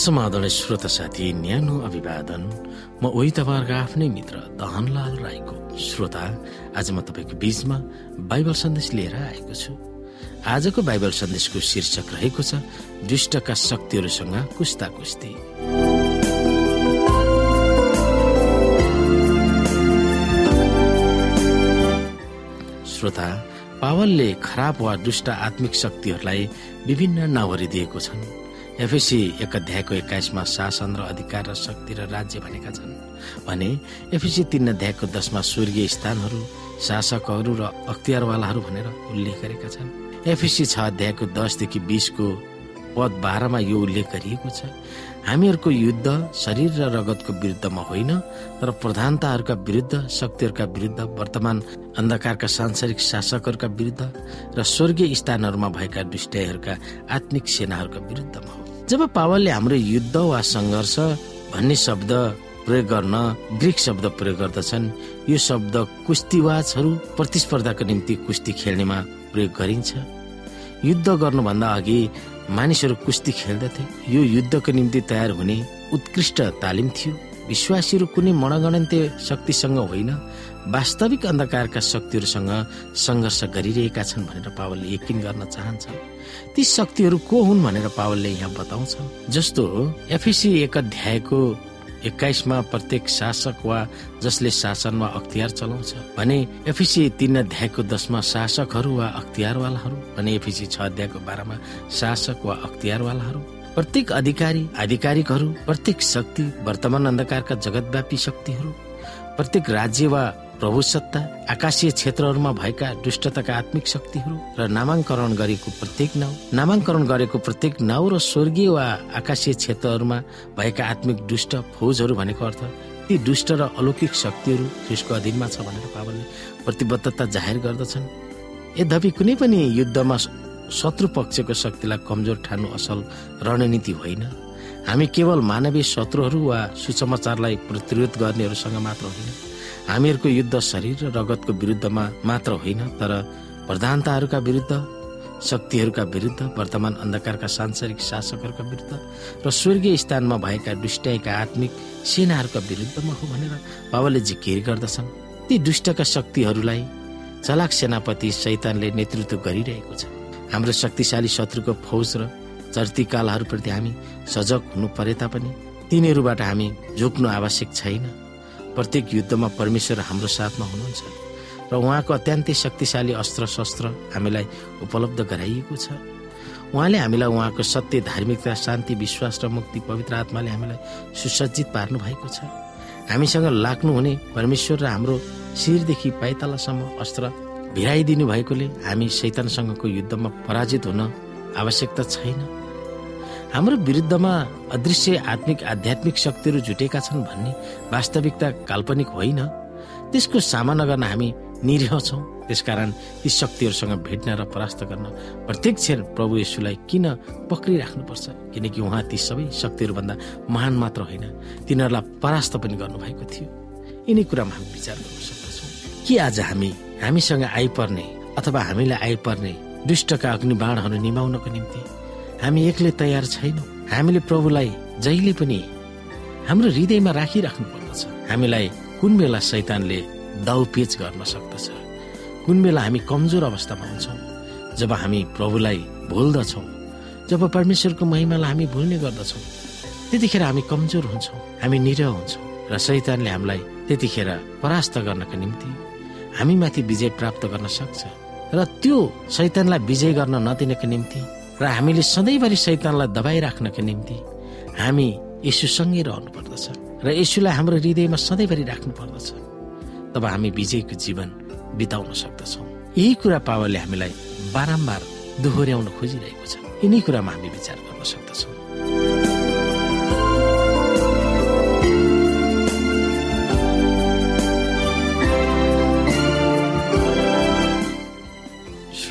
समाधान श्रोता साथी न्यानो अभिवादन। म उही तपाईँहरूको आफ्नै मित्र दहनलाल राईको श्रोता। आज म तपाईँको बीचमा बाइबल सन्देश लिएर आएको छु। आजको बाइबल सन्देशको शीर्षक रहेको छ दुष्टका शक्तिहरूसँग कुस्ता कुस्ती श्रोता पावलले खराब वा दुष्ट आत्मिक शक्तिहरूलाई विभिन्न नाउँहरू दिएको छन्। एफएसी एक अध्यायको एक्काइसमा शासन र अधिकार र शक्ति र राज्य भनेका छन्। भने एफएसी तीन अध्यायको दसमा स्वर्गीय स्थानहरू शासकहरू र अख्तियारवालाहरू भनेर उल्लेख गरेका छन्। एफएसी छ अध्यायको दसदेखि बिसको पद बाह्रमा यो उल्लेख गरिएको छ हामीहरूको युद्ध शरीर र रगतको विरुद्धमा होइन तर प्रधानताहरूका विरुद्ध शक्तिहरूका विरुद्ध वर्तमान अन्धकारका सांसारिक शासकहरूका विरुद्ध र स्वर्गीय स्थानहरूमा भएका दुष्टहरूका आत्मिक सेनाहरूका विरुद्धमा जब पावलले हाम्रो युद्ध वा सङ्घर्ष भन्ने शब्द प्रयोग गर्न ग्रिक शब्द प्रयोग गर्दछन् यो शब्द कुस्तीवाजहरू प्रतिस्पर्धाको निम्ति कुस्ती खेल्नेमा प्रयोग गरिन्छ। युद्ध गर्नुभन्दा अघि मानिसहरू कुस्ती खेल्दथे। यो युद्धको निम्ति तयार हुने उत्कृष्ट तालिम थियो। विश्वासीहरू कुनै मणगणन्त्य शक्तिसँग होइन वास्तविक अन्धकारका शक्तिहरूसँग सङ्घर्ष गरिरहेका छन् भनेर पावलले यकिन गर्न चाहन्छ ती शक्तिहरू को हुन् भनेर पावलले यहाँ बताउँछन्। जस्तो एफिसी एक अध्यायको एक्काइसमा प्रत्येक शासक वा जसले शासन वा अख्तियार चलाउँछ भने एफिसी तीन अध्यायको दसमा शासकहरू वा अख्तियारवालाहरू भने एफिसी छ अध्यायको बाह्रमा शासक वा अख्तियारवालाहरू। प्रत्येक अधिकारी आधिकारिकहरू प्रत्येक शक्ति वर्तमान अन्धकारका जगतव्यापी शक्तिहरू प्रत्येक राज्य वा प्रभु सत्ता आकाशीय क्षेत्रहरूमा भएका दुष्टताका आत्मिक शक्तिहरू र नामाङ्करण गरेको प्रत्येक नाउँ नामाङ्करण गरेको प्रत्येक नाउँ र स्वर्गीय वा आकाशीय क्षेत्रहरूमा भएका आत्मिक दुष्ट फौजहरू भनेको अर्थ ती दुष्ट र अलौकिक शक्तिहरू त्यसको अधीनमा छ भनेर पावलले प्रतिबद्धता जाहेर गर्दछन्। यद्यपि कुनै पनि युद्धमा शत्रु पक्षको शक्तिलाई कमजोर ठान्नु असल रणनीति होइन। हामी केवल मानवीय शत्रुहरू वा सुसमाचारलाई प्रतिरोध गर्नेहरूसँग मात्र होइन। हामीहरूको युद्ध शरीर र रगतको विरुद्धमा मात्र होइन तर प्रधानताहरूका विरुद्ध शक्तिहरूका विरुद्ध वर्तमान अन्धकारका सांसारिक शासकहरूका विरुद्ध र स्वर्गीय स्थानमा भएका दुष्टका आत्मिक सेनाहरूका विरुद्धमा हो भनेर बाबाले जिकिर गर्दछन्। ती दुष्टका शक्तिहरूलाई चलाक सेनापति शैतानले नेतृत्व गरिरहेको छ। हाम्रो शक्तिशाली शत्रुको फौज र चर्तीकालहरूप्रति हामी सजग हुनु परे तापनि तिनीहरूबाट हामी झुक्नु आवश्यक छैन। प्रत्येक युद्धमा परमेश्वर हाम्रो साथमा हुनुहुन्छ र उहाँको अत्यन्तै शक्तिशाली अस्त्र शस्त्र हामीलाई उपलब्ध गराइएको छ। उहाँले हामीलाई उहाँको सत्य धार्मिकता शान्ति विश्वास र मुक्ति पवित्र आत्माले हामीलाई सुसज्जित पार्नु भएको छ। हामीसँग लाग्नुहुने परमेश्वर र हाम्रो शिरदेखि पाइतलासम्म अस्त्र भिराइदिनु भएकोले हामी शैतानसँगको युद्धमा पराजित हुन आवश्यकता छैन। हाम्रो विरुद्धमा अदृश्य आत्मिक आध्यात्मिक शक्तिहरू जुटेका छन् भन्ने वास्तविकता काल्पनिक होइन। त्यसको सामना गर्न हामी निरीह छौँ। त्यसकारण ती शक्तिहरूसँग भेट्न र परास्त गर्न प्रत्येक क्षण प्रभु यशुलाई किन पक्रिराख्नुपर्छ? किनकि उहाँ ती सबै शक्तिहरूभन्दा महान मात्र होइन। तिनीहरूलाई परास्त पनि गर्नुभएको थियो। यिनै कुरामा हामी विचार गर्न सक्दछौँ के आज हामी हामीसँग आइपर्ने अथवा हामीलाई आइपर्ने दुष्टका अग्नि बाणहरू निभाउनको निम्ति हामी एक्लै तयार छैनौँ। हामीले प्रभुलाई जहिले पनि हाम्रो हृदयमा राखिराख्नु पर्दछ हामीलाई कुन बेला सैतानले दाउपेच गर्न सक्दछ? कुन बेला हामी कमजोर अवस्थामा हुन्छौँ? जब हामी प्रभुलाई भुल्दछौँ जब परमेश्वरको महिमालाई हामी भुल्ने गर्दछौँ त्यतिखेर हामी कमजोर हुन्छौँ हामी निरह हुन्छौँ र सैतानले हामीलाई त्यतिखेर परास्त गर्नका निम्ति हामीमाथि विजय प्राप्त गर्न सक्छ। र त्यो सैतानलाई विजय गर्न नदिनको निम्ति र हामीले सधैँभरि शैतानलाई दबाइराख्नका निम्ति हामी यसुसँगै रहनु पर्दछ र यसुलाई हाम्रो हृदयमा सधैँभरि राख्नु पर्दछ तब हामी विजयको जीवन बिताउन सक्दछौँ। यही कुरा पावरले हामीलाई बारम्बार दोहोऱ्याउन खोजिरहेको छ। यिनै कुरामा हामी विचार गर्न सक्दछौँ।